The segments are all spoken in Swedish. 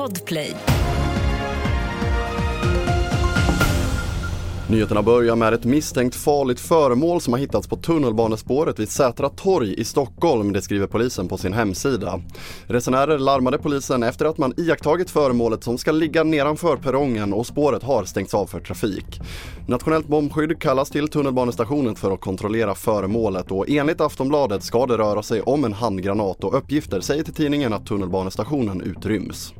Podplay. Nyheterna börjar med ett misstänkt farligt föremål som har hittats på tunnelbanespåret vid Sätra torg i Stockholm, det skriver polisen på sin hemsida. Resenärer larmade polisen efter att man iakttagit föremålet som ska ligga nedanför perrongen och spåret har stängts av för trafik. Nationellt bombskydd kallas till tunnelbanestationen för att kontrollera föremålet och enligt Aftonbladet ska det röra sig om en handgranat och uppgifter säger till tidningen att tunnelbanestationen utryms.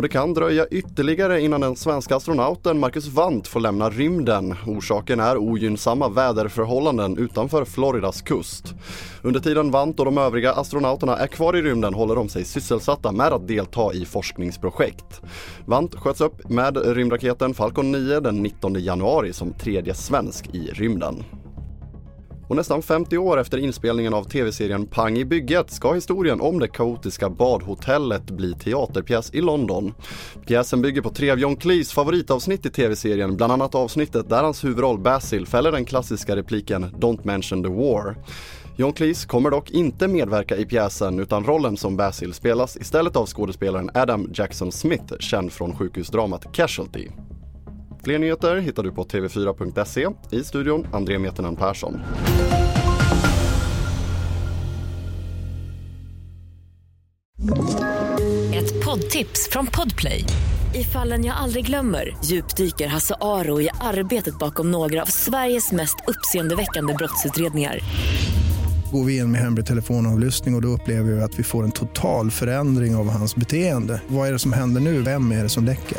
Och det kan dröja ytterligare innan den svenska astronauten Marcus Wandt får lämna rymden. Orsaken är ogynnsamma väderförhållanden utanför Floridas kust. Under tiden Wandt och de övriga astronauterna är kvar i rymden håller de sig sysselsatta med att delta i forskningsprojekt. Wandt sköts upp med rymdraketen Falcon 9 den 19 januari som tredje svensk i rymden. Och nästan 50 år efter inspelningen av tv-serien Pang i bygget ska historien om det kaotiska badhotellet bli teaterpjäs i London. Pjäsen bygger på tre av John Cleese favoritavsnitt i tv-serien, bland annat avsnittet där hans huvudroll Basil fäller den klassiska repliken “Don't mention the war”. John Cleese kommer dock inte medverka i pjäsen utan rollen som Basil spelas istället av skådespelaren Adam Jackson Smith, känd från sjukhusdramat Casualty. Fler nyheter hittar du på tv4.se. I studion André Meternan Persson. Ett poddtips från Podplay. I fallen jag aldrig glömmer djupdyker Hasse Aro i arbetet bakom några av Sveriges mest uppseendeväckande brottsutredningar. Går vi in med hemlig telefonavlyssning och, och då upplever vi att vi får en total förändring av hans beteende. Vad är det som händer nu? Vem är det som läcker?